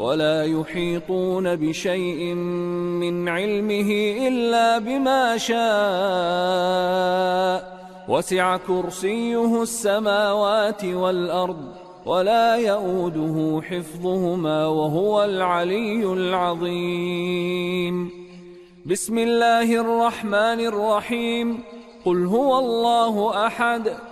ولا يحيطون بشيء من علمه إلا بما شاء. وسع كرسيه السماوات والأرض ولا يؤوده حفظهما وهو العلي العظيم. بسم الله الرحمن الرحيم. قل هو الله أحد.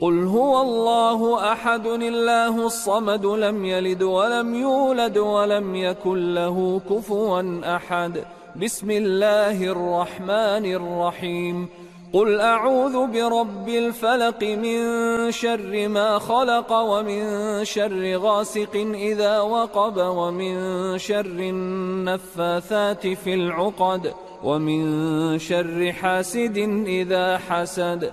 قل هو الله أحد الله الصمد لم يلد ولم يولد ولم يكن له كفوا أحد بسم الله الرحمن الرحيم قل أعوذ برب الفلق من شر ما خلق ومن شر غاسق إذا وقب ومن شر النفاثات في العقد ومن شر حاسد إذا حسد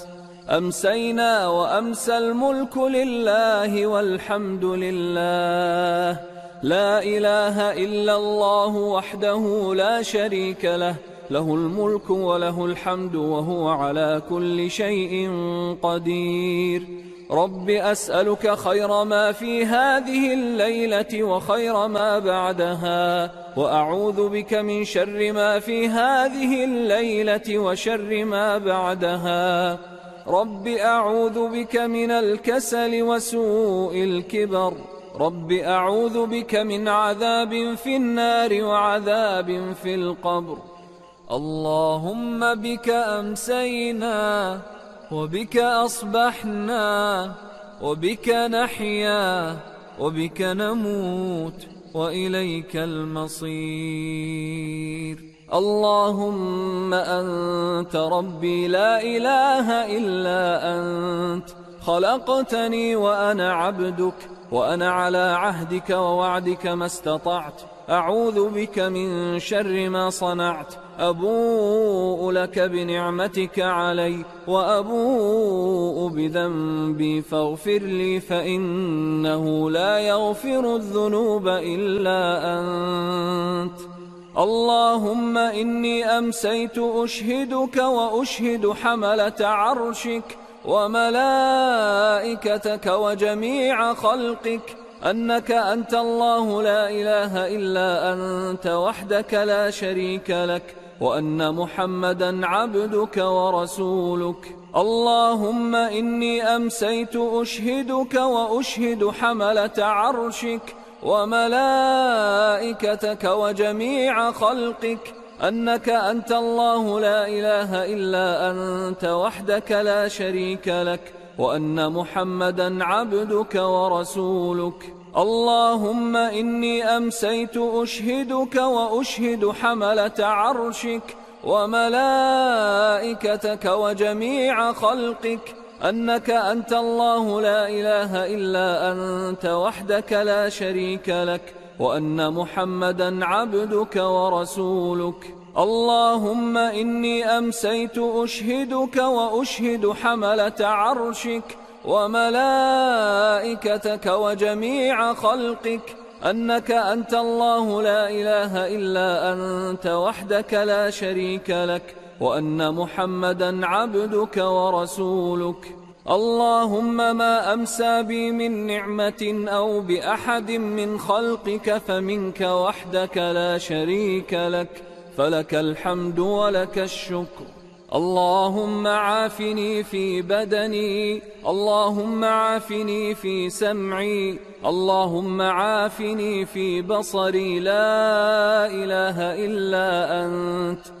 أمسينا وأمسى الملك لله والحمد لله. لا إله إلا الله وحده لا شريك له. له الملك وله الحمد وهو على كل شيء قدير. رب أسألك خير ما في هذه الليلة وخير ما بعدها. وأعوذ بك من شر ما في هذه الليلة وشر ما بعدها. رب أعوذ بك من الكسل وسوء الكبر رب أعوذ بك من عذاب في النار وعذاب في القبر اللهم بك أمسينا وبك أصبحنا وبك نحيا وبك نموت وإليك المصير اللهم أنت ربي لا إله إلا أنت. خلقتني وأنا عبدك وأنا على عهدك ووعدك ما استطعت. أعوذ بك من شر ما صنعت. أبوء لك بنعمتك علي وأبوء بذنبي فاغفر لي فإنه لا يغفر الذنوب إلا أنت. اللهم إني أمسيت أشهدك وأشهد حملة عرشك وملائكتك وجميع خلقك أنك أنت الله لا إله إلا أنت وحدك لا شريك لك وأن محمدا عبدك ورسولك. اللهم إني أمسيت أشهدك وأشهد حملة عرشك وملائكتك وجميع خلقك أنك أنت الله لا إله إلا أنت وحدك لا شريك لك وأن محمدا عبدك ورسولك. اللهم إني أمسيت أشهدك وأشهد حملة عرشك وملائكتك وجميع خلقك أنك أنت الله لا إله إلا أنت وحدك لا شريك لك. وأن محمدا عبدك ورسولك. اللهم إني أمسيت أشهدك وأشهد حملة عرشك وملائكتك وجميع خلقك. أنك أنت الله لا إله إلا أنت وحدك لا شريك لك. وأن محمدا عبدك ورسولك. اللهم ما أمسى بي من نعمة أو بأحد من خلقك فمنك وحدك لا شريك لك فلك الحمد ولك الشكر. اللهم عافني في بدني اللهم عافني في سمعي اللهم عافني في بصري. لا إله إلا أنت.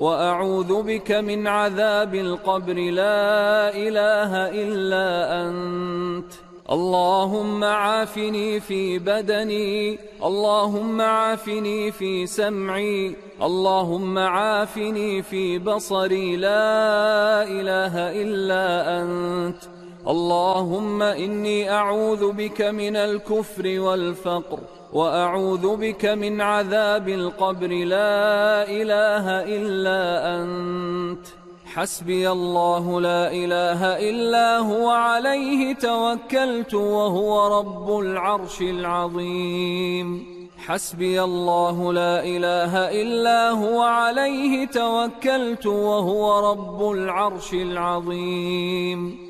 وأعوذ بك من عذاب القبر لا إله إلا أنت. اللهم عافني في بدني اللهم عافني في سمعي اللهم عافني في بصري لا إله إلا أنت. اللهم إني أعوذ بك من الكفر والفقر وأعوذ بك من عذاب القبر. لا إله إلا أنت. حسبي الله لا إله إلا هو عليه توكلت وهو رب العرش العظيم. حسبي الله لا إله إلا هو عليه توكلت وهو رب العرش العظيم.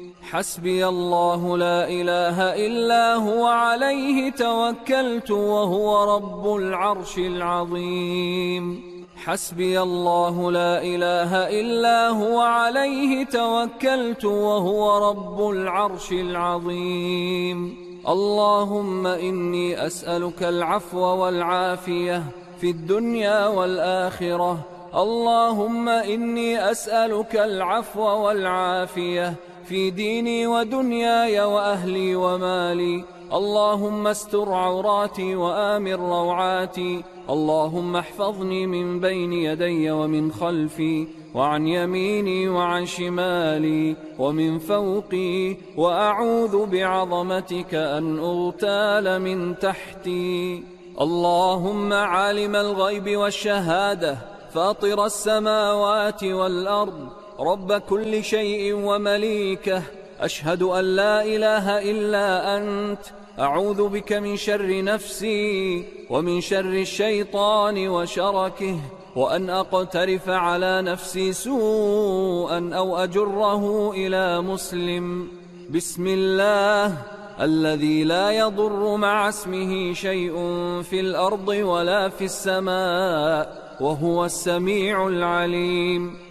حسبي الله لا إله إلا هو عليه توكلت وهو رب العرش العظيم. حسبي الله لا إله إلا هو عليه توكلت وهو رب العرش العظيم. اللهم إني أسألك العفو والعافية في الدنيا والآخرة. اللهم إني أسألك العفو والعافية في ديني ودنياي وأهلي ومالي. اللهم استر عوراتي وآمن روعاتي. اللهم احفظني من بين يدي ومن خلفي. وعن يميني وعن شمالي. ومن فوقي وأعوذ بعظمتك أن أغتال من تحتي. اللهم عالم الغيب والشهادة. فاطر السماوات والأرض. رب كل شيء ومليكه. أشهد أن لا إله إلا أنت. أعوذ بك من شر نفسي ومن شر الشيطان وشركه. وأن أقترف على نفسي سوءا أو أجره إلى مسلم. بسم الله. الذي لا يضر مع اسمه شيء في الأرض ولا في السماء. وهو السميع العليم.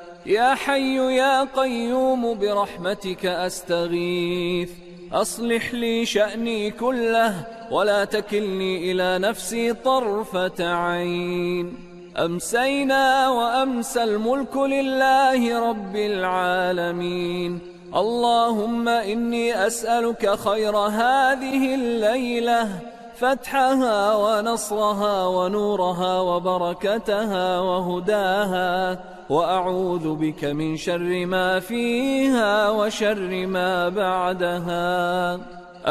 يا حي يا قيوم برحمتك أستغيث. أصلح لي شأني كله ولا تكلني إلى نفسي طرفة عين. أمسينا وأمسى الملك لله رب العالمين. اللهم إني أسألك خير هذه الليلة فتحها ونصرها ونورها وبركتها وهداها. وأعوذ بك من شر ما فيها وشر ما بعدها.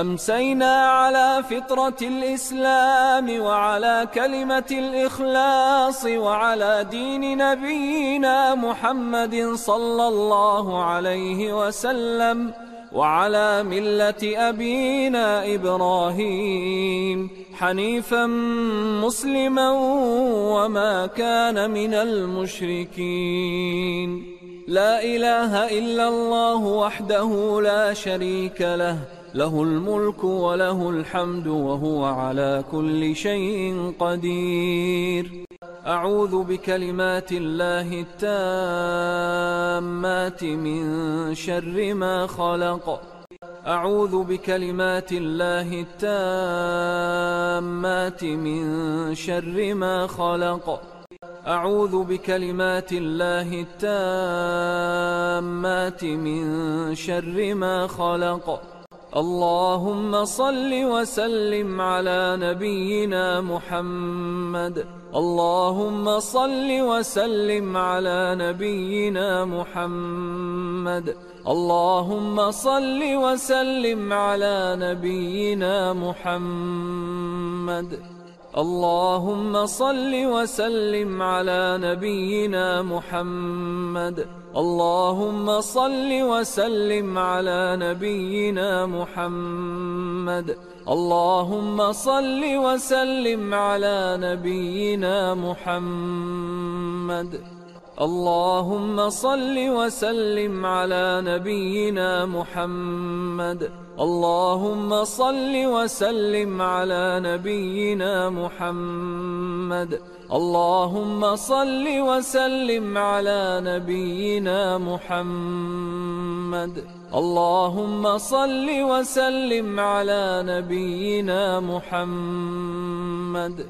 أمسينا على فطرة الإسلام وعلى كلمة الإخلاص وعلى دين نبينا محمد صلى الله عليه وسلم وعلى ملة أبينا إبراهيم. حنيفا مسلما وما كان من المشركين. لا إله إلا الله وحده لا شريك له له الملك وله الحمد وهو على كل شيء قدير. أعوذ بكلمات الله التامات من شر ما خلق. أعوذ بكلمات الله التامات من شر ما خلق. أعوذ بكلمات الله التامات من شر ما خلق. اللهم صل وسلم على نبينا محمد. اللهم صل وسلم على نبينا محمد. اللهم صل وسلم على نبينا محمد. اللهم صل وسلم على نبينا محمد. اللهم صل وسلم على نبينا محمد. اللهم صل وسلم على نبينا محمد. اللهم صل وسلم على نبينا محمد. اللهم صل وسلم على نبينا محمد. اللهم صل وسلم على نبينا محمد. اللهم صل وسلم على نبينا محمد.